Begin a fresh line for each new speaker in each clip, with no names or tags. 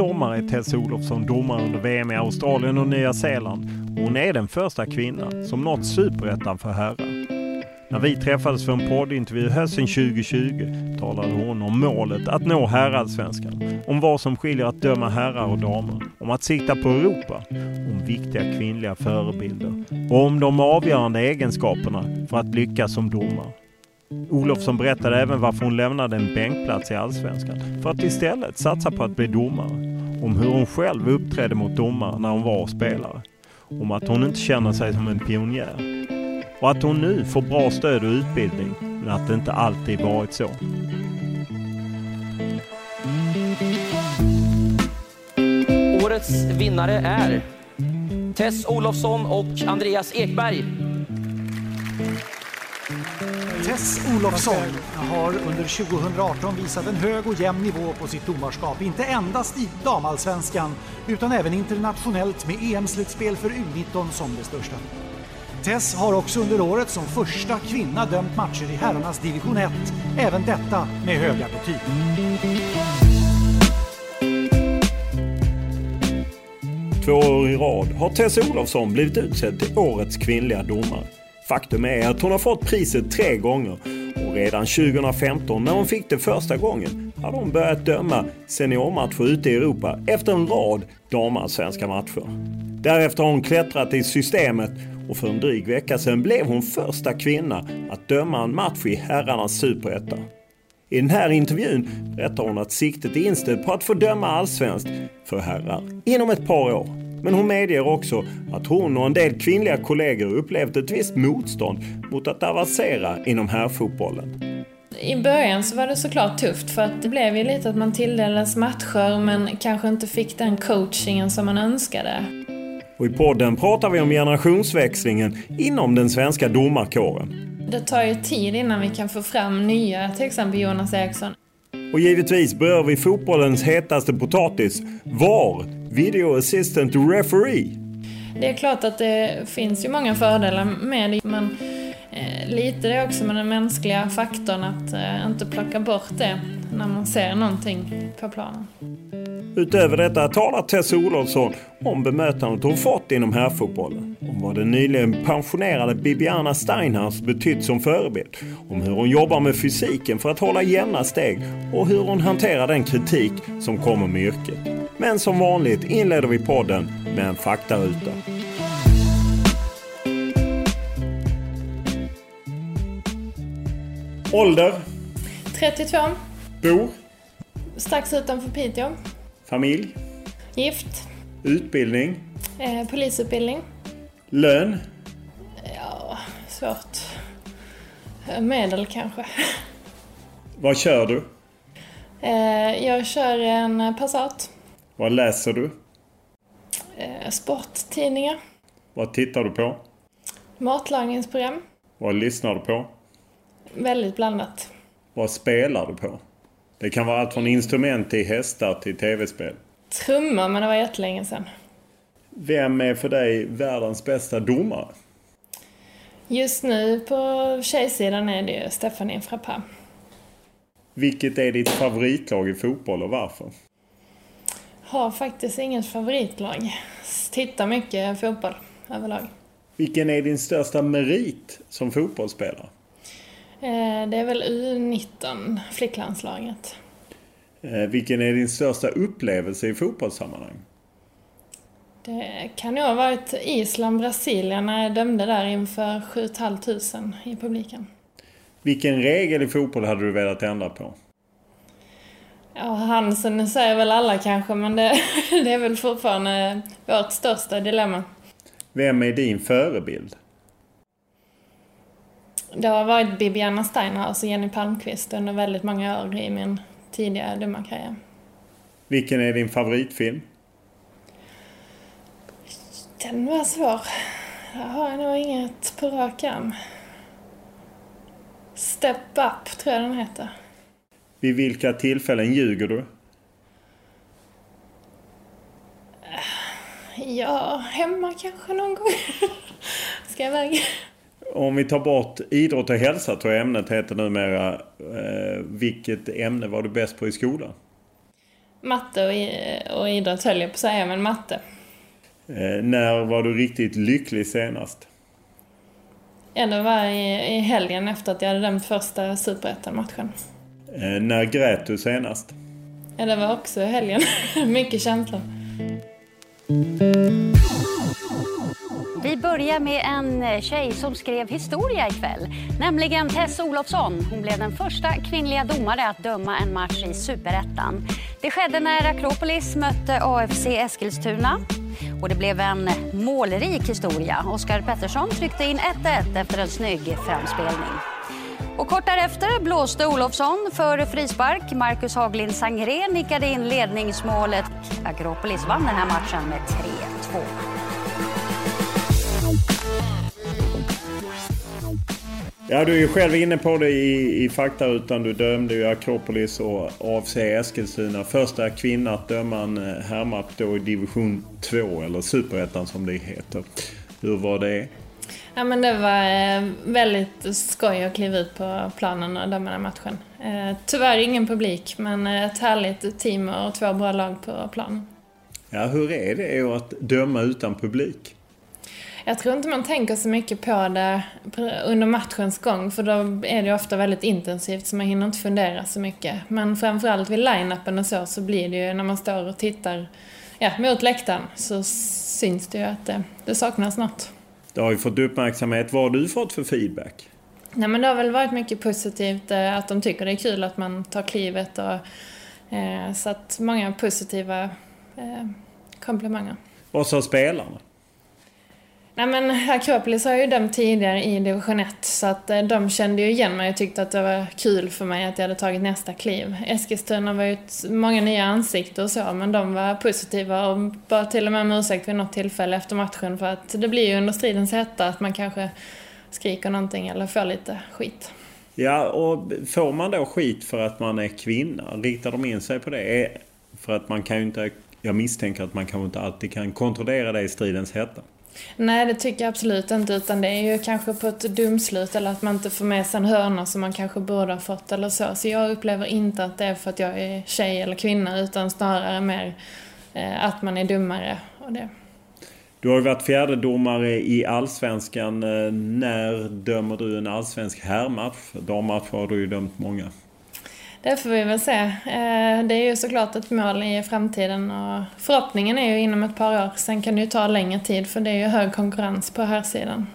Sommar är Tess Olofsson domare under VM i Australien och Nya Zeeland. Hon är den första kvinnan som nått superettan för herrar. När vi träffades för en poddintervju hösten 2020 talade hon om målet att nå herrallsvenskan, om vad som skiljer att döma herrar och damer, om att sikta på Europa, om viktiga kvinnliga förebilder och om de avgörande egenskaperna för att lyckas som domare. Olofsson berättade även varför hon lämnade en bänkplats i Allsvenskan för att istället satsa på att bli domare. Om hur hon själv uppträdde mot domare när hon var spelare. Om att hon inte känner sig som en pionjär. Och att hon nu får bra stöd och utbildning, men att det inte alltid varit så.
Årets vinnare är Tess Olofsson och Andreas Ekberg.
Tess Olofsson har under 2018 visat en hög och jämn nivå på sitt domarskap, inte endast i damallsvenskan utan även internationellt med EM-slutspel för U19 som det största. Tess har också under året som första kvinna dömt matcher i herrarnas division 1, även detta med höga betyg.
Två år i rad har Tess Olofsson blivit utsedd till årets kvinnliga domare. Faktum är att hon har fått priset tre gånger och redan 2015 när hon fick det första gången hade hon börjat döma seniormatcher ute i Europa efter en rad damallsvenska matcher. Därefter har hon klättrat i systemet och för en dryg vecka sedan blev hon första kvinna att döma en match i herrarnas superetta. I den här intervjun berättar hon att siktet är inställt på att få döma allsvenskt för herrar inom ett par år. Men hon medger också att hon och en del kvinnliga kollegor upplevt ett visst motstånd mot att avancera inom herrfotbollen.
I början så var det såklart tufft för att det blev ju lite att man tilldelades matcher men kanske inte fick den coachingen som man önskade.
Och i podden pratar vi om generationsväxlingen inom den svenska domarkåren.
Det tar ju tid innan vi kan få fram nya, till exempel Jonas Eriksson.
Och givetvis berör vi fotbollens hetaste potatis, VAR, Video Assistant Referee.
Det är klart att det finns ju många fördelar med det, men eh, lite det också med den mänskliga faktorn att eh, inte plocka bort det när man ser någonting på planen.
Utöver detta talar Tess Olofsson om bemötandet hon fått inom herrfotbollen. Om vad den nyligen pensionerade Bibiana Steinhaus betytt som förebild. Om hur hon jobbar med fysiken för att hålla jämna steg och hur hon hanterar den kritik som kommer med yrket. Men som vanligt inleder vi podden med en faktaruta. Ålder?
32,
Bor?
strax utanför Piteå.
Familj?
Gift,
Utbildning?
eh, polisutbildning.
Lön?
Ja, svårt. Medel kanske.
Vad kör du?
Eh, jag kör en Passat.
Vad läser du?
Eh, sporttidningar.
Vad tittar du på?
Matlagningsprogram.
Vad lyssnar du på?
Väldigt blandat.
Vad spelar du på? Det kan vara allt från instrument till hästar till tv-spel.
Trummor, men det var jättelänge sedan.
Vem är för dig världens bästa domare?
Just nu på tjejsidan är det ju Stephanie Frappin.
Vilket är ditt favoritlag i fotboll och varför?
Har faktiskt inget favoritlag. Tittar mycket fotboll överlag.
Vilken är din största merit som fotbollsspelare?
Eh, det är väl U19, flicklandslaget.
Eh, vilken är din största upplevelse i fotbollssammanhang?
Det kan nog ha varit Island, Brasilien när jag dömde där inför 7 500 i publiken.
Vilken regel i fotboll hade du velat ändra på?
Ja, Hansen säger väl alla kanske, men det, det är väl fortfarande vårt största dilemma.
Vem är din förebild?
Det har varit Bibiana Steinhaus och Jenny Palmqvist under väldigt många år i min tidiga domarkarriär.
Vilken är din favoritfilm?
Den var svår. Jag har nog inget på rak arm. Step Up tror jag den heter.
Vid vilka tillfällen ljuger du?
Ja, hemma kanske någon gång. Ska jag iväg?
Om vi tar bort idrott och hälsa tror jag ämnet heter numera. Eh, vilket ämne var du bäst på i skolan?
Matte och, idrott höll jag på att säga, men matte.
Eh, när var du riktigt lycklig senast?
Ja, det var i, i helgen efter att jag hade dömt första superettan-matchen.
Eh, när grät du senast?
Ja, det var också helgen. Mycket känslor.
Vi börjar med en tjej som skrev historia ikväll. Nämligen Tess Olofsson. Hon blev den första kvinnliga domare att döma en match i Superettan. Det skedde när Akropolis mötte AFC Eskilstuna. Och det blev en målrik historia. Oskar Pettersson tryckte in 1-1 efter en snygg framspelning. Och kort därefter blåste Olofsson för frispark. Marcus Haglind Sangré nickade in ledningsmålet. Akropolis vann den här matchen med 3-2.
Ja, du är ju själv inne på det i, i faktarutan. Du dömde ju Akropolis och AFC Eskilstuna. Första kvinna att döma en eh, herrmatch då i division 2, eller superettan som det heter. Hur var det?
Ja, men det var eh, väldigt skoj att kliva ut på planen och döma den matchen. Eh, tyvärr ingen publik, men ett härligt team och två bra lag på planen.
Ja, hur är det att döma utan publik?
Jag tror inte man tänker så mycket på det under matchens gång för då är det ofta väldigt intensivt så man hinner inte fundera så mycket. Men framförallt vid line-upen och så, så blir det ju när man står och tittar ja, mot läktaren så syns det ju att det, det saknas något.
Det har ju fått uppmärksamhet. Vad har du fått för feedback?
Nej men det har väl varit mycket positivt eh, att de tycker det är kul att man tar klivet och eh, så att många positiva eh, komplimanger.
Vad sa spelarna?
Nej men Akropolis har ju dömt tidigare i division 1 så att eh, de kände ju igen mig och tyckte att det var kul för mig att jag hade tagit nästa kliv. Eskilstuna var ju många nya ansikten och så men de var positiva och bad till och med om ursäkt vid något tillfälle efter matchen för att det blir ju under stridens hetta att man kanske skriker någonting eller får lite skit.
Ja, och får man då skit för att man är kvinna? Riktar de in sig på det? Eh, för att man kan ju inte... Jag misstänker att man kanske inte alltid kan kontrollera det i stridens hetta.
Nej, det tycker jag absolut inte. Utan det är ju kanske på ett dumslut eller att man inte får med sig en hörna som man kanske borde ha fått eller så. Så jag upplever inte att det är för att jag är tjej eller kvinna utan snarare mer eh, att man är dummare. Och det.
Du har ju varit fjärde domare i Allsvenskan. Eh, när dömer du en allsvensk herrmatch? Dammatch har du ju dömt många.
Det får vi väl se. Eh, det är ju såklart ett mål i framtiden och förhoppningen är ju inom ett par år. Sen kan det ju ta längre tid för det är ju hög konkurrens på här sidan.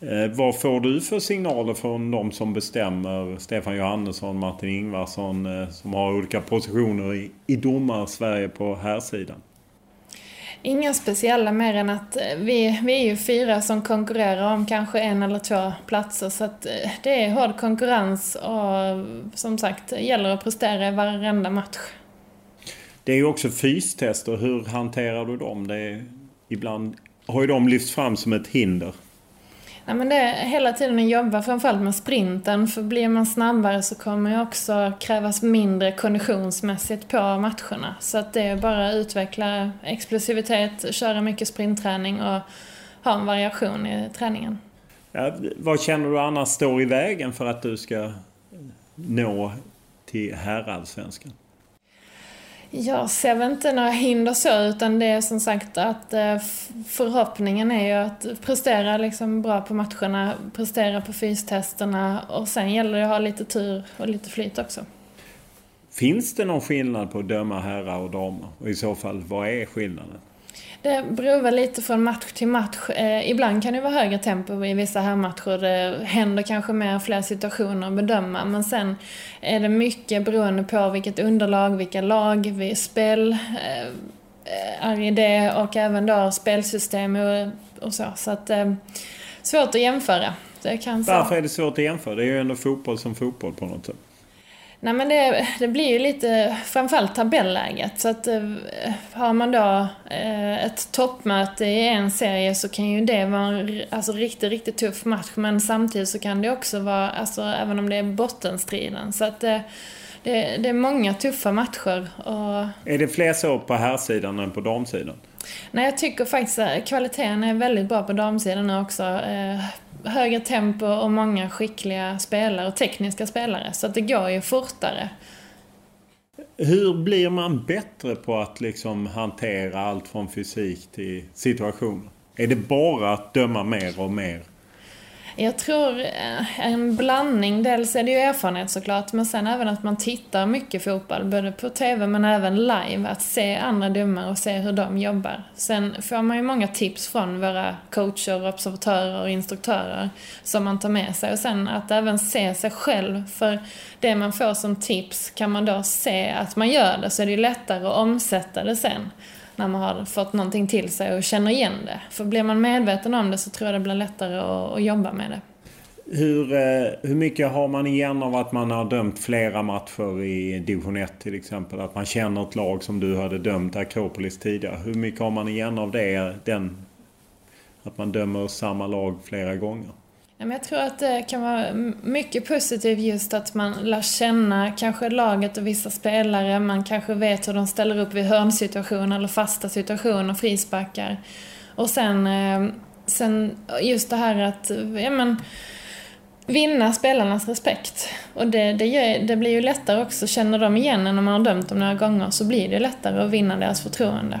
Eh, vad får du för signaler från de som bestämmer? Stefan Johannesson, Martin Ingvarsson eh, som har olika positioner i, i domar-Sverige på här sidan.
Inga speciella mer än att eh, vi, vi är ju fyra som konkurrerar om kanske en eller två platser så att eh, det är hård konkurrens och som sagt det gäller att prestera i varenda match.
Det är ju också fystester. Hur hanterar du dem? Det är, ibland har ju de lyfts fram som ett hinder.
Nej, men det är hela tiden att jobba framförallt med sprinten för blir man snabbare så kommer det också krävas mindre konditionsmässigt på matcherna. Så att det är bara att utveckla explosivitet, köra mycket sprintträning och ha en variation i träningen.
Ja, vad känner du annars står i vägen för att du ska nå till herrallsvenskan?
Jag ser väl inte några hinder så, utan det är som sagt att eh, förhoppningen är ju att prestera liksom bra på matcherna, prestera på fystesterna och sen gäller det att ha lite tur och lite flyt också.
Finns det någon skillnad på att döma herrar och damer? Och i så fall, vad är skillnaden?
Det beror väl lite från match till match. Eh, ibland kan det vara högre tempo i vissa herrmatcher. Det händer kanske mer fler situationer att bedöma. Men sen är det mycket beroende på vilket underlag, vilka lag, vi spel eh, är i det och även då spelsystem och, och så. Så att eh, svårt att jämföra.
Varför är det svårt att jämföra? Det är ju ändå fotboll som fotboll på något sätt.
Nej men det, det blir ju lite, framförallt tabelläget. Så att eh, har man då eh, ett toppmöte i en serie så kan ju det vara en alltså, riktigt, riktigt tuff match. Men samtidigt så kan det också vara, alltså även om det är bottenstriden. Så att det, det, det är många tuffa matcher. Och...
Är det fler så på här sidan än på damsidan?
Nej, jag tycker faktiskt att kvaliteten är väldigt bra på damsidan också. Högre tempo och många skickliga spelare och tekniska spelare. Så att det går ju fortare.
Hur blir man bättre på att liksom hantera allt från fysik till situationer? Är det bara att döma mer och mer?
Jag tror eh, en blandning. Dels är det ju erfarenhet såklart, men sen även att man tittar mycket fotboll, både på TV men även live. Att se andra domare och se hur de jobbar. Sen får man ju många tips från våra coacher, observatörer och instruktörer som man tar med sig. Och sen att även se sig själv, för det man får som tips kan man då se att man gör det, så är det ju lättare att omsätta det sen när man har fått någonting till sig och känner igen det. För blir man medveten om det så tror jag det blir lättare att, att jobba med det.
Hur, eh, hur mycket har man igen av att man har dömt flera matcher i division 1 till exempel? Att man känner ett lag som du hade dömt Akropolis tidigare. Hur mycket har man igen av det? Den, att man dömer samma lag flera gånger?
Jag tror att det kan vara mycket positivt just att man lär känna kanske laget och vissa spelare. Man kanske vet hur de ställer upp vid hörnsituationer eller fasta situationer, frisparkar. Och sen, eh, sen just det här att, ja men, vinna spelarnas respekt. Och det, det, gör, det blir ju lättare också, känner de igen en när man har dömt dem några gånger så blir det lättare att vinna deras förtroende.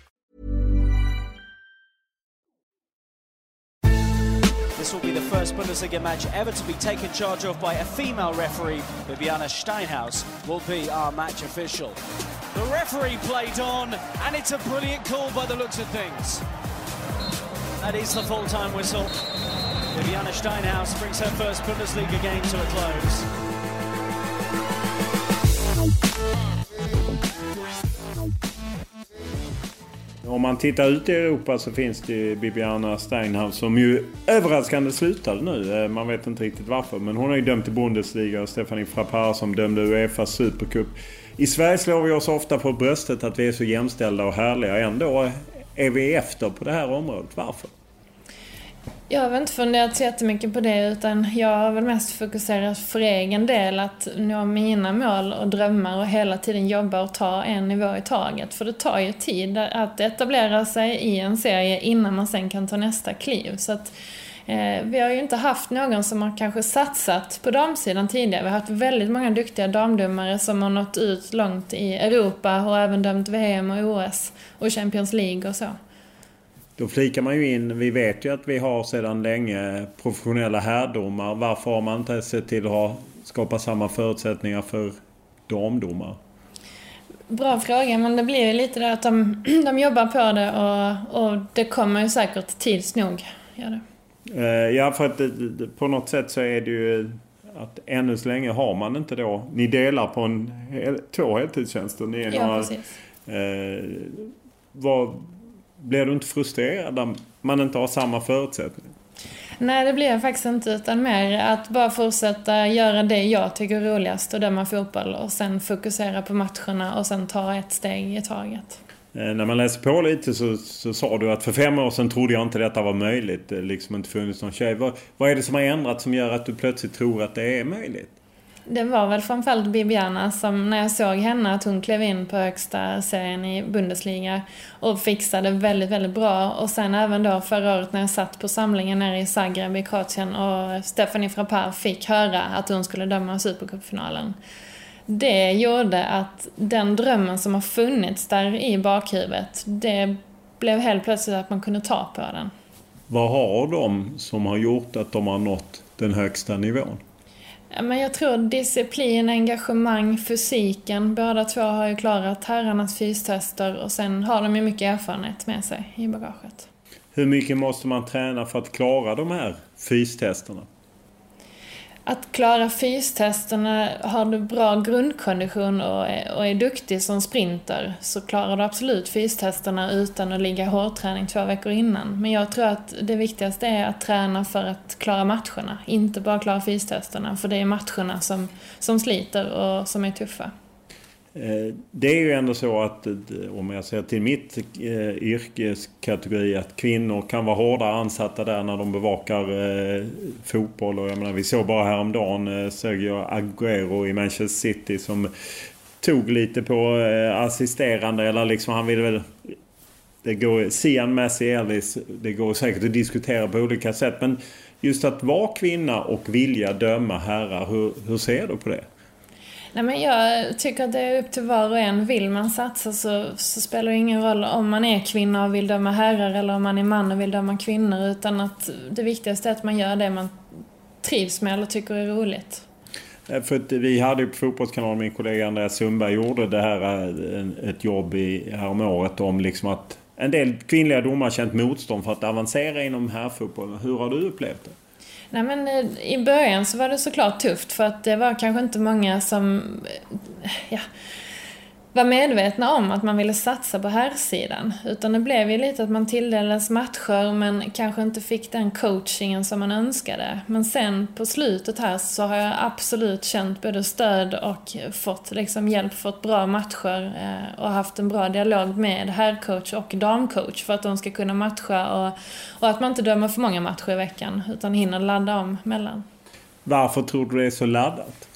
First Bundesliga match ever to be taken charge of by a female referee. Bibiana Steinhaus will be our match official. The referee played on, and it's a brilliant call by the looks of things. That is the full-time whistle. Viviana Steinhaus brings her first Bundesliga game to a close.
Om man tittar ut i Europa så finns det ju Bibiana Steinhaus som ju överraskande slutade nu. Eh, man vet inte riktigt varför. Men hon har ju dömt i Bundesliga och Stefanie Frappard som dömde Uefa Supercup. I Sverige slår vi oss ofta på bröstet att vi är så jämställda och härliga. Ändå är vi efter på det här området. Varför?
Jag har inte funderat så jättemycket på det utan jag har väl mest fokuserat för egen del att nå mina mål och drömmar och hela tiden jobba och ta en nivå i taget. För det tar ju tid att etablera sig i en serie innan man sen kan ta nästa kliv. Så att, eh, vi har ju inte haft någon som har kanske satsat på damsidan tidigare. Vi har haft väldigt många duktiga damdomare som har nått ut långt i Europa och även dömt VM och OS och Champions League och så.
Då flikar man ju in, vi vet ju att vi har sedan länge professionella härdomar. Varför har man inte sett till att skapa samma förutsättningar för damdomar?
Bra fråga, men det blir ju lite det att de, de jobbar på det och, och det kommer ju säkert tids nog. Ja, det.
Eh, ja, för att på något sätt så är det ju att ännu så länge har man inte då... Ni delar på en, två heltidstjänster. Ni är
ja,
några,
precis.
Eh, vad, blir du inte frustrerad om man inte har samma förutsättningar?
Nej, det blir jag faktiskt inte. Utan mer att bara fortsätta göra det jag tycker är roligast och döma fotboll. Och sen fokusera på matcherna och sen ta ett steg i taget.
Eh, när man läser på lite så, så sa du att för fem år sedan trodde jag inte detta var möjligt. Det liksom inte funnits någon tjej. Vad, vad är det som har ändrats som gör att du plötsligt tror att det är möjligt?
Det var väl framförallt Bibiana som, när jag såg henne, att hon klev in på högsta serien i Bundesliga och fixade väldigt, väldigt bra. Och sen även då förra året när jag satt på samlingen nere i Zagreb i Kroatien och Stephanie Frappard fick höra att hon skulle döma Supercupfinalen. Det gjorde att den drömmen som har funnits där i bakhuvudet, det blev helt plötsligt att man kunde ta på den.
Vad har de som har gjort att de har nått den högsta nivån?
Men jag tror disciplin, engagemang, fysiken. Båda två har ju klarat herrarnas fystester och sen har de ju mycket erfarenhet med sig i bagaget.
Hur mycket måste man träna för att klara de här fystesterna?
Att klara fystesterna, har du bra grundkondition och är, och är duktig som sprinter så klarar du absolut fystesterna utan att ligga hårdträning två veckor innan. Men jag tror att det viktigaste är att träna för att klara matcherna, inte bara klara fystesterna. För det är matcherna som, som sliter och som är tuffa.
Eh, det är ju ändå så att eh, om jag ser till mitt eh, yrkeskategori att kvinnor kan vara hårdare ansatta där när de bevakar fotboll. Och jag menar, vi såg bara häromdagen Sergio Aguero i Manchester City som tog lite på assisterande eller liksom han ville väl... Det går, Sian Messi Ellis, det går säkert att diskutera på olika sätt men just att vara kvinna och vilja döma herrar, hur, hur ser du på det?
Nej, men jag tycker att det är upp till var och en. Vill man satsa så, så spelar det ingen roll om man är kvinna och vill döma herrar eller om man är man och vill döma kvinnor. Utan att det viktigaste är att man gör det man trivs med eller tycker är roligt.
Eh, för att vi hade ju på Fotbollskanalen, min kollega Andreas Sundberg gjorde det här eh, ett jobb i, häromåret om liksom att en del kvinnliga domare känt motstånd för att avancera inom herrfotbollen. Hur har du upplevt det?
Nej men eh, i början så var det såklart tufft för att det var kanske inte många som eh, ja, var medvetna om att man ville satsa på här sidan Utan det blev ju lite att man tilldelades matcher men kanske inte fick den coachingen som man önskade. Men sen på slutet här så har jag absolut känt både stöd och fått liksom hjälp, fått bra matcher eh, och haft en bra dialog med herrcoach och damcoach för att de ska kunna matcha och, och att man inte dömer för många matcher i veckan utan hinner ladda om mellan.
Varför tror du det är så laddat?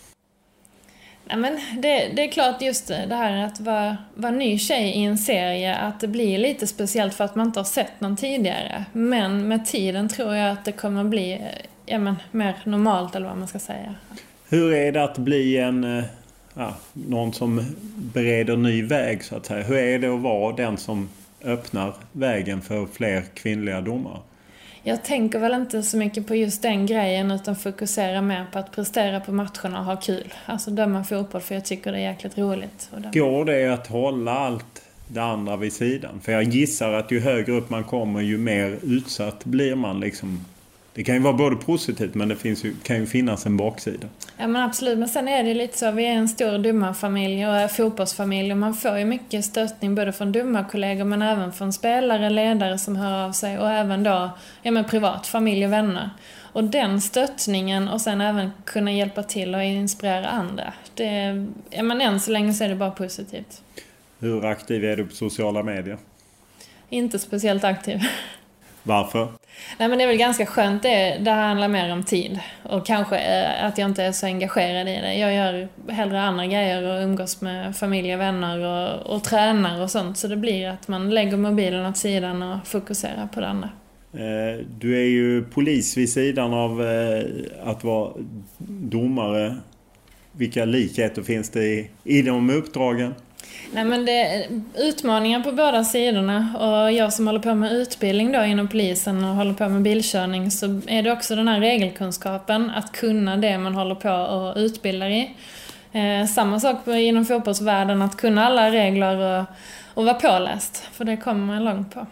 Ja, men det, det är klart just det här att vara, vara ny tjej i en serie, att det blir lite speciellt för att man inte har sett någon tidigare. Men med tiden tror jag att det kommer bli ja, men, mer normalt eller vad man ska säga.
Hur är det att bli en, eh, ja, någon som bereder ny väg så att säga? Hur är det att vara den som öppnar vägen för fler kvinnliga domare?
Jag tänker väl inte så mycket på just den grejen utan fokuserar mer på att prestera på matcherna och ha kul. Alltså döma fotboll för jag tycker det är jäkligt roligt.
Går det att hålla allt det andra vid sidan? För jag gissar att ju högre upp man kommer ju mer utsatt blir man liksom det kan ju vara både positivt men det finns ju, kan ju finnas en baksida.
Ja men absolut, men sen är det lite så, vi är en stor domarfamilj och är fotbollsfamilj och man får ju mycket stöttning både från domarkollegor men även från spelare, ledare som hör av sig och även då, ja men privat, familj och vänner. Och den stöttningen och sen även kunna hjälpa till och inspirera andra. Det, ja men än så länge så är det bara positivt.
Hur aktiv är du på sociala medier?
Inte speciellt aktiv.
Varför?
Nej men det är väl ganska skönt det. Det handlar mer om tid. Och kanske eh, att jag inte är så engagerad i det. Jag gör hellre andra grejer och umgås med familj och vänner och, och tränar och sånt. Så det blir att man lägger mobilen åt sidan och fokuserar på det andra.
Eh, du är ju polis vid sidan av eh, att vara domare. Vilka likheter finns det i, i de uppdragen?
Nej men det är utmaningar på båda sidorna och jag som håller på med utbildning då inom polisen och håller på med bilkörning så är det också den här regelkunskapen, att kunna det man håller på och utbildar i. Eh, samma sak inom fotbollsvärlden, att kunna alla regler och, och vara påläst, för det kommer man långt på.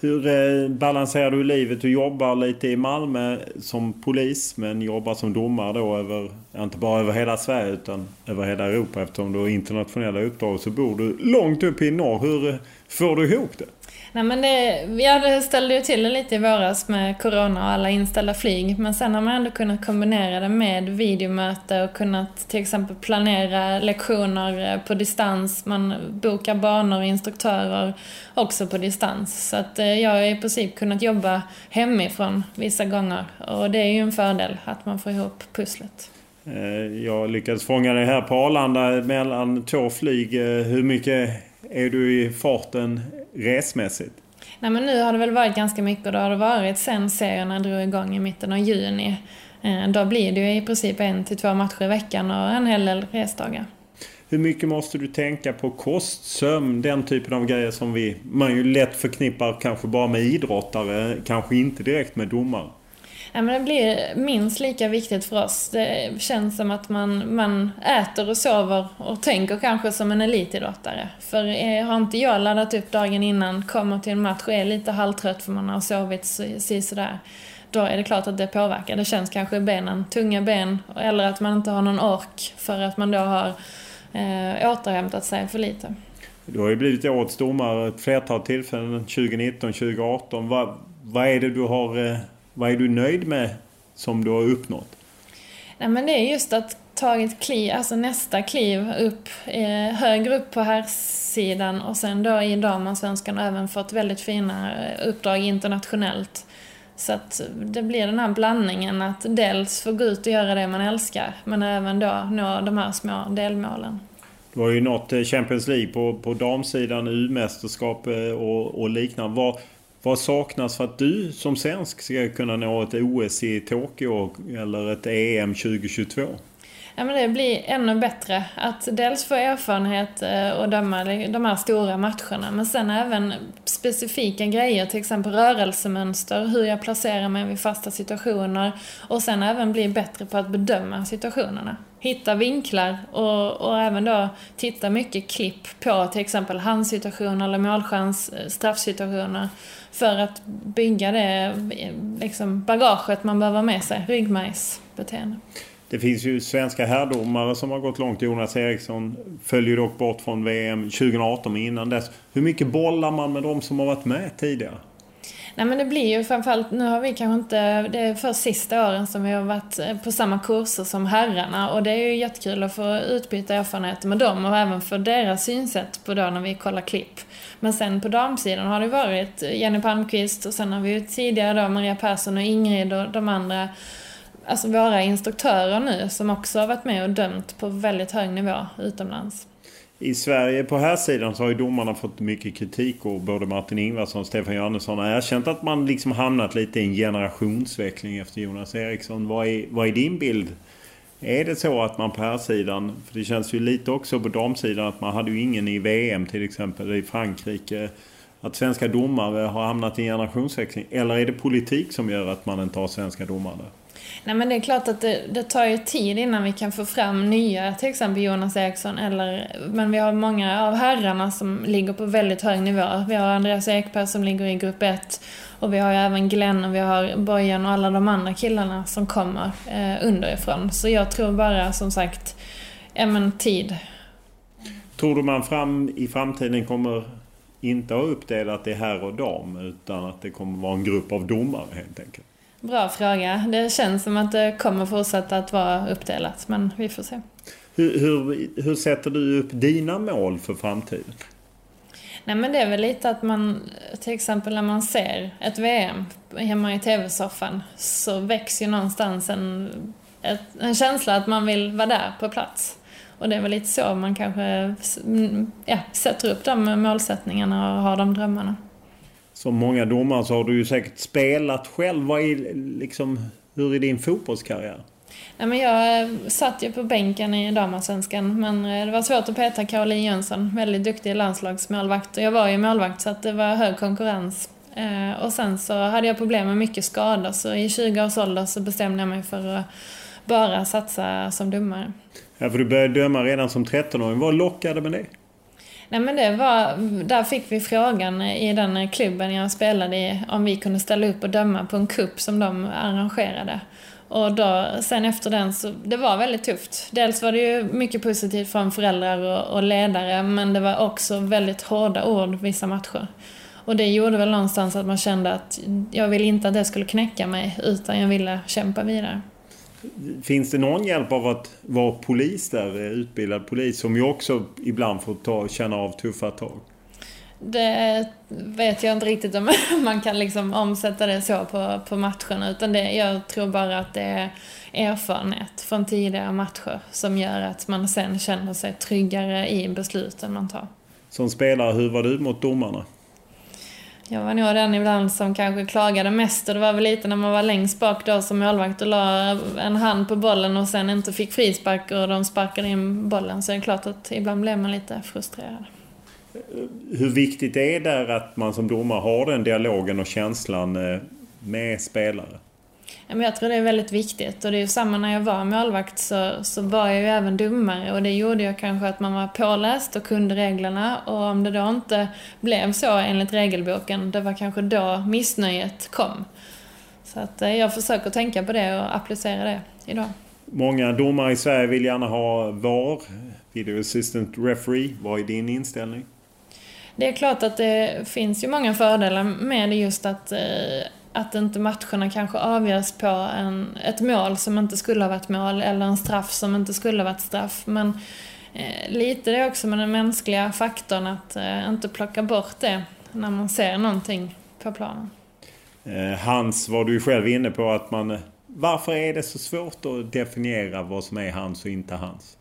Hur eh, balanserar du livet? Du jobbar lite i Malmö som polis men jobbar som domare då över, inte bara över hela Sverige utan över hela Europa eftersom du har internationella uppdrag så bor du långt upp i norr. Hur eh, får du ihop det?
Nej, men det, vi ställde ju till det lite i våras med Corona och alla inställda flyg. Men sen har man ändå kunnat kombinera det med videomöte och kunnat till exempel planera lektioner eh, på distans. Man bokar banor och instruktörer också på distans. Så att eh, jag har i princip kunnat jobba hemifrån vissa gånger. Och det är ju en fördel att man får ihop pusslet.
Eh, jag lyckades fånga dig här på Arlanda mellan två flyg. Eh, hur mycket är du i farten resmässigt?
Nej men nu har det väl varit ganska mycket och det har det varit sen serierna drog igång i mitten av juni. Eh, då blir det ju i princip en till två matcher i veckan och en hel del resdagar.
Hur mycket måste du tänka på kost, sömn, den typen av grejer som vi, man ju lätt förknippar kanske bara med idrottare, kanske inte direkt med domare?
Ja, men det blir minst lika viktigt för oss. Det känns som att man, man äter och sover och tänker kanske som en elitidrottare. För eh, har inte jag laddat upp dagen innan, kommer till en match och är lite halvtrött för man har sovit si sådär. Då är det klart att det påverkar. Det känns kanske i benen, tunga ben, eller att man inte har någon ork för att man då har eh, återhämtat sig för lite.
Du har ju blivit årets domare ett flertal tillfällen, 2019, 2018. Vad, vad är det du har eh vad är du nöjd med som du har uppnått?
Nej, men det är just att tagit kliv, alltså nästa kliv upp, eh, högre upp på här sidan och sen då i damallsvenskan även fått väldigt fina eh, uppdrag internationellt. Så att det blir den här blandningen att dels få gå ut och göra det man älskar men även då nå de här små delmålen.
Du har ju nått eh, Champions League på, på damsidan, U-mästerskap eh, och, och liknande. Vad, vad saknas för att du som svensk ska kunna nå ett OS i Tokyo eller ett EM 2022?
Ja, men det blir ännu bättre att dels få erfarenhet eh, och döma de här stora matcherna men sen även specifika grejer, till exempel rörelsemönster, hur jag placerar mig vid fasta situationer och sen även bli bättre på att bedöma situationerna. Hitta vinklar och, och även då titta mycket klipp på till exempel handsituationer eller målchans, eh, straffsituationer för att bygga det liksom, bagaget man behöver med sig, ryggmärgsbeteende.
Det finns ju svenska herrdomare som har gått långt. Jonas Eriksson följer dock bort från VM 2018 innan dess. Hur mycket bollar man med de som har varit med tidigare?
Nej men det blir ju framförallt, nu har vi kanske inte, det är för sista åren som vi har varit eh, på samma kurser som herrarna och det är ju jättekul att få utbyta erfarenheter med dem och även för deras synsätt på då när vi kollar klipp. Men sen på damsidan har det varit Jenny Palmqvist och sen har vi ju tidigare då Maria Persson och Ingrid och de andra alltså våra instruktörer nu som också har varit med och dömt på väldigt hög nivå utomlands.
I Sverige på här sidan så har ju domarna fått mycket kritik och både Martin Ingvarsson och Stefan Johannesson har erkänt att man liksom hamnat lite i en generationsväxling efter Jonas Eriksson. Vad är, vad är din bild? Är det så att man på här sidan, för det känns ju lite också på damsidan att man hade ju ingen i VM till exempel i Frankrike. att svenska domare har hamnat i en generationsväxling? Eller är det politik som gör att man inte har svenska domare?
Nej men det är klart att det, det, tar ju tid innan vi kan få fram nya, till exempel Jonas Eriksson eller, men vi har många av herrarna som ligger på väldigt hög nivå. Vi har Andreas Ekberg som ligger i grupp 1 och vi har ju även Glenn och vi har Bojan och alla de andra killarna som kommer eh, underifrån. Så jag tror bara som sagt, ja men tid.
Tror du man fram, i framtiden kommer inte ha uppdelat det här och dam utan att det kommer vara en grupp av domare helt enkelt?
Bra fråga. Det känns som att det kommer fortsätta att vara uppdelat, men vi får se.
Hur, hur, hur sätter du upp dina mål för framtiden?
Nej men det är väl lite att man, till exempel när man ser ett VM hemma i TV-soffan så väcks ju någonstans en, ett, en känsla att man vill vara där på plats. Och det är väl lite så man kanske ja, sätter upp de målsättningarna och har de drömmarna
som många domare så har du ju säkert spelat själv. Vad är, liksom, hur är din fotbollskarriär?
Ja, men jag eh, satt ju på bänken i damallsvenskan men eh, det var svårt att peta Caroline Jönsson, väldigt duktig landslagsmålvakt. Och jag var ju målvakt så att det var hög konkurrens. Eh, och sen så hade jag problem med mycket skador så i 20 års ålder så bestämde jag mig för att bara satsa som domare.
Ja, för du började döma redan som 13-åring. Vad lockade med det?
Nej men det var, där fick vi frågan i den klubben jag spelade i om vi kunde ställa upp och döma på en kupp som de arrangerade. Och då, sen efter den så, det var väldigt tufft. Dels var det ju mycket positivt från föräldrar och, och ledare men det var också väldigt hårda ord vissa matcher. Och det gjorde väl någonstans att man kände att jag ville inte att det skulle knäcka mig utan jag ville kämpa vidare.
Finns det någon hjälp av att vara polis där, utbildad polis, som ju också ibland får ta, känna av tuffa tag?
Det vet jag inte riktigt om man kan liksom omsätta det så på, på matcherna. Utan det, jag tror bara att det är erfarenhet från tidigare matcher som gör att man sen känner sig tryggare i besluten man tar.
Som spelare, hur var du mot domarna?
Jag var nog den ibland som kanske klagade mest och det var väl lite när man var längst bak då som målvakt och la en hand på bollen och sen inte fick frispark och de sparkade in bollen. Så det är klart att ibland blev man lite frustrerad.
Hur viktigt är det att man som domare har den dialogen och känslan eh, med spelare?
Jag tror det är väldigt viktigt och det är ju samma när jag var målvakt så, så var jag ju även dummare och det gjorde ju kanske att man var påläst och kunde reglerna och om det då inte blev så enligt regelboken, det var kanske då missnöjet kom. Så att eh, jag försöker tänka på det och applicera det idag.
Många domare i Sverige vill gärna ha VAR, Video Assistant Referee. Vad är din inställning?
Det är klart att det finns ju många fördelar med just att eh, att inte matcherna kanske avgörs på en, ett mål som inte skulle ha varit mål eller en straff som inte skulle ha varit straff. Men eh, lite det också med den mänskliga faktorn att eh, inte plocka bort det när man ser någonting på planen.
Eh, hans var du ju själv inne på att man... Eh, varför är det så svårt att definiera vad som är hans och inte hans?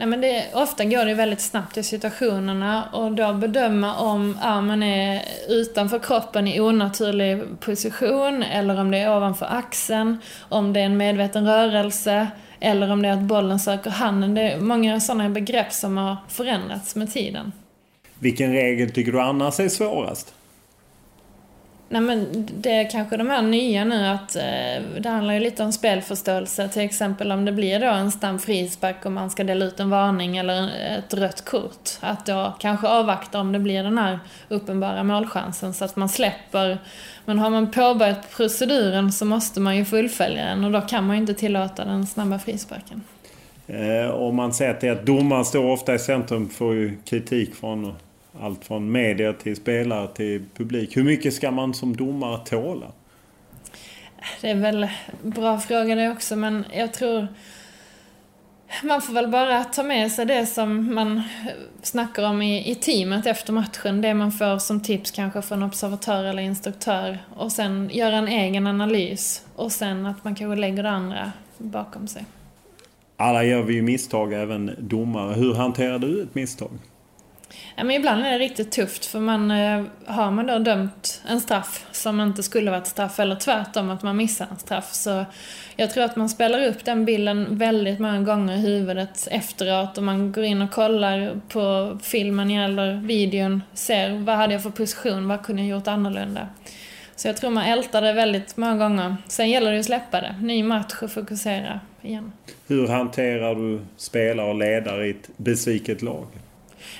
Nej, men det, ofta går det väldigt snabbt i situationerna och då bedöma om armen är utanför kroppen i onaturlig position eller om det är ovanför axeln, om det är en medveten rörelse eller om det är att bollen söker handen. Det är många sådana begrepp som har förändrats med tiden.
Vilken regel tycker du annars är svårast?
Nej men det är kanske de här nya nu att eh, det handlar ju lite om spelförståelse. Till exempel om det blir då en snabb frispark och man ska dela ut en varning eller ett rött kort. Att då kanske avvakta om det blir den här uppenbara målchansen så att man släpper. Men har man påbörjat proceduren så måste man ju fullfölja den och då kan man ju inte tillåta den snabba frisparken.
Eh, om man säger till att domaren står ofta i centrum får ju kritik från allt från media till spelare till publik. Hur mycket ska man som domare tåla?
Det är väl bra fråga det också men jag tror man får väl bara ta med sig det som man snackar om i, i teamet efter matchen. Det man får som tips kanske från observatör eller instruktör. Och sen göra en egen analys. Och sen att man kanske lägger det andra bakom sig.
Alla gör vi ju misstag, även domare. Hur hanterar du ett misstag?
Ja, men ibland är det riktigt tufft för man eh, har man då dömt en straff som inte skulle varit straff eller tvärtom att man missar en straff så jag tror att man spelar upp den bilden väldigt många gånger i huvudet efteråt och man går in och kollar på filmen eller videon, ser vad hade jag för position, vad kunde jag gjort annorlunda. Så jag tror man ältar det väldigt många gånger. Sen gäller det att släppa det. Ny match och fokusera igen.
Hur hanterar du spelare och ledare i ett besviket lag?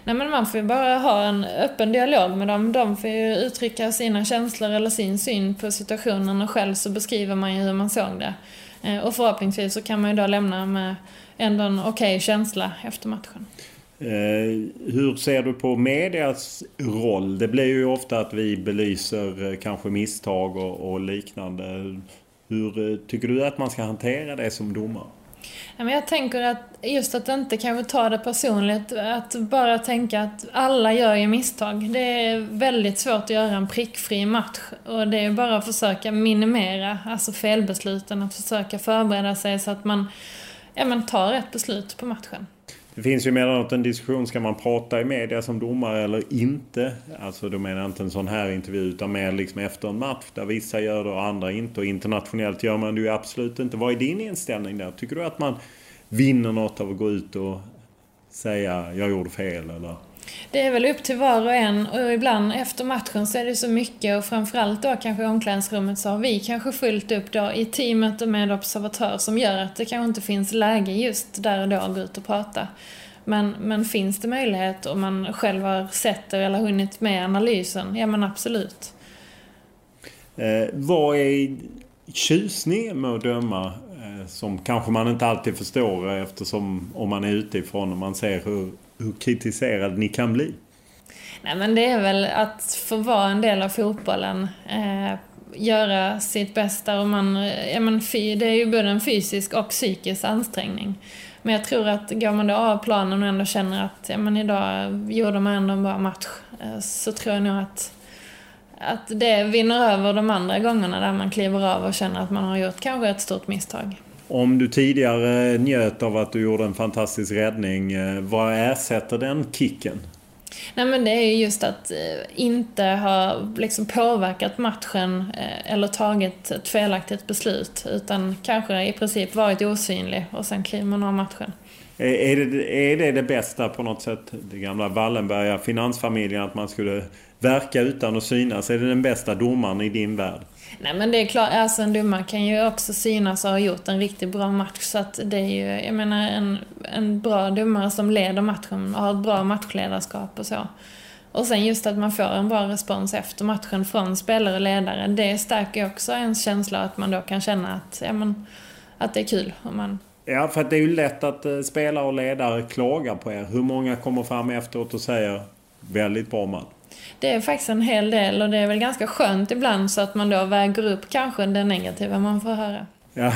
Nej men man får ju bara ha en öppen dialog med dem. De får ju uttrycka sina känslor eller sin syn på situationen och själv så beskriver man ju hur man såg det. Eh, och förhoppningsvis så kan man ju då lämna med ändå en okej okay känsla efter matchen.
Eh, hur ser du på medias roll? Det blir ju ofta att vi belyser eh, kanske misstag och, och liknande. Hur tycker du att man ska hantera det som domare?
Jag tänker att just att inte kanske ta det personligt, att bara tänka att alla gör ju misstag. Det är väldigt svårt att göra en prickfri match och det är bara att försöka minimera alltså felbesluten, att försöka förbereda sig så att man, ja, man tar rätt beslut på matchen.
Det finns ju emellanåt en diskussion, ska man prata i media som domare eller inte? Alltså då menar jag inte en sån här intervju utan mer liksom efter en match där vissa gör det och andra inte. Och internationellt gör man det ju absolut inte. Vad är din inställning där? Tycker du att man vinner något av att gå ut och säga jag gjorde fel eller?
Det är väl upp till var och en och ibland efter matchen så är det så mycket och framförallt då kanske i omklädningsrummet så har vi kanske fullt upp då i teamet och med observatör som gör att det kanske inte finns läge just där och då att gå ut och prata. Men, men finns det möjlighet och man själv har sett det eller hunnit med analysen, ja men absolut.
Eh, vad är tjusningen med att döma eh, som kanske man inte alltid förstår eh, eftersom om man är utifrån och man ser hur hur kritiserad ni kan bli?
Nej men det är väl att få vara en del av fotbollen. Eh, göra sitt bästa och man, ja men fy, det är ju både en fysisk och psykisk ansträngning. Men jag tror att går man då av planen och ändå känner att ja, men idag gjorde man ändå en bra match eh, så tror jag nog att, att det vinner över de andra gångerna där man kliver av och känner att man har gjort kanske ett stort misstag.
Om du tidigare njöt av att du gjorde en fantastisk räddning, eh, vad ersätter den kicken?
Nej men det är ju just att eh, inte ha liksom påverkat matchen eh, eller tagit ett felaktigt beslut utan kanske i princip varit osynlig och sen kliver man av matchen.
Är det, är det det bästa på något sätt? Det gamla Wallenberga finansfamiljen att man skulle verka utan att synas. Är det den bästa domaren i din värld?
Nej men det är klart, alltså en domare kan ju också synas och ha gjort en riktigt bra match. Så att det är ju, jag menar en, en bra domare som leder matchen och har ett bra matchledarskap och så. Och sen just att man får en bra respons efter matchen från spelare och ledare. Det stärker också ens känsla att man då kan känna att, ja, men, att det är kul. Om man...
Ja, för det är ju lätt att eh, spelare och ledare klagar på er. Hur många kommer fram efteråt och säger väldigt bra match?
Det är faktiskt en hel del och det är väl ganska skönt ibland så att man då väger upp kanske det negativa man får höra.
Ja.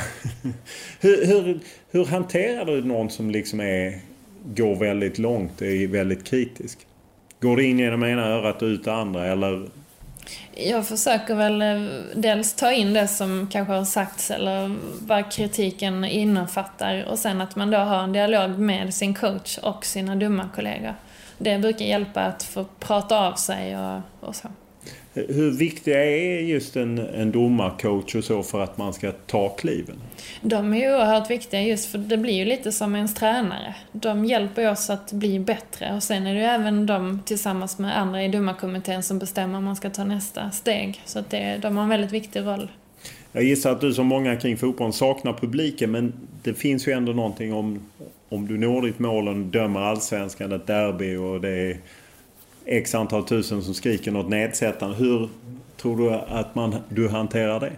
hur, hur, hur hanterar du någon som liksom är, går väldigt långt är väldigt kritisk? Går det in genom ena örat och ut det andra eller?
Jag försöker väl eh, dels ta in det som kanske har sagts eller vad kritiken innefattar och sen att man då har en dialog med sin coach och sina dumma kollegor det brukar hjälpa att få prata av sig och, och så.
Hur viktiga är just en, en domarcoach och så för att man ska ta kliven?
De är ju oerhört viktiga just för det blir ju lite som ens tränare. De hjälper oss att bli bättre och sen är det ju även de tillsammans med andra i domarkommittén som bestämmer om man ska ta nästa steg. Så att det, de har en väldigt viktig roll.
Jag gissar att du som många kring fotbollen saknar publiken men det finns ju ändå någonting om om du når ditt mål och dömer allsvenskan, ett derby och det är x antal tusen som skriker något nedsättande. Hur tror du att man, du hanterar det?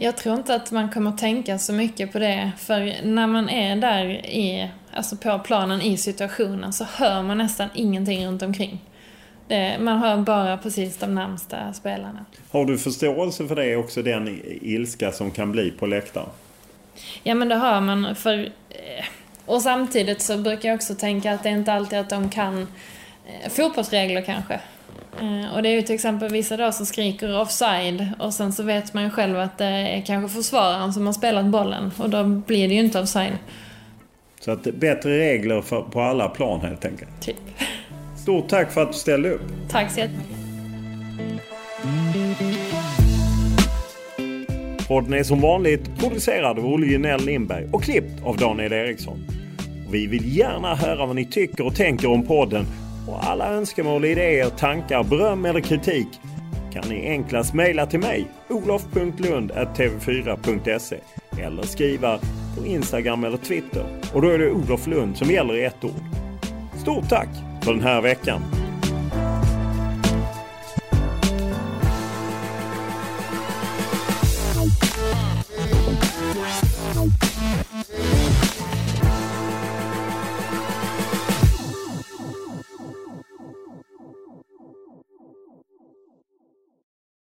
Jag tror inte att man kommer tänka så mycket på det. För när man är där i, alltså på planen i situationen så hör man nästan ingenting runt omkring. Det, man hör bara precis de närmsta spelarna.
Har du förståelse för det också, den ilska som kan bli på läktaren?
Ja men det har man. För eh, och samtidigt så brukar jag också tänka att det är inte alltid att de kan eh, fotbollsregler kanske. Eh, och det är ju till exempel vissa då som skriker offside och sen så vet man ju själv att det är kanske försvararen som har spelat bollen och då blir det ju inte offside.
Så att bättre regler för, på alla plan helt enkelt?
Typ.
Stort tack för att du ställde upp.
Tack så jättemycket.
Podden är som vanligt producerad av Olle Gunell Lindberg och klippt av Daniel Eriksson. Vi vill gärna höra vad ni tycker och tänker om podden och alla önskemål, idéer, tankar, beröm eller kritik kan ni enklast mejla till mig olof.lund.tv4.se eller skriva på Instagram eller Twitter och då är det Olof Lund som gäller i ett ord. Stort tack för den här veckan!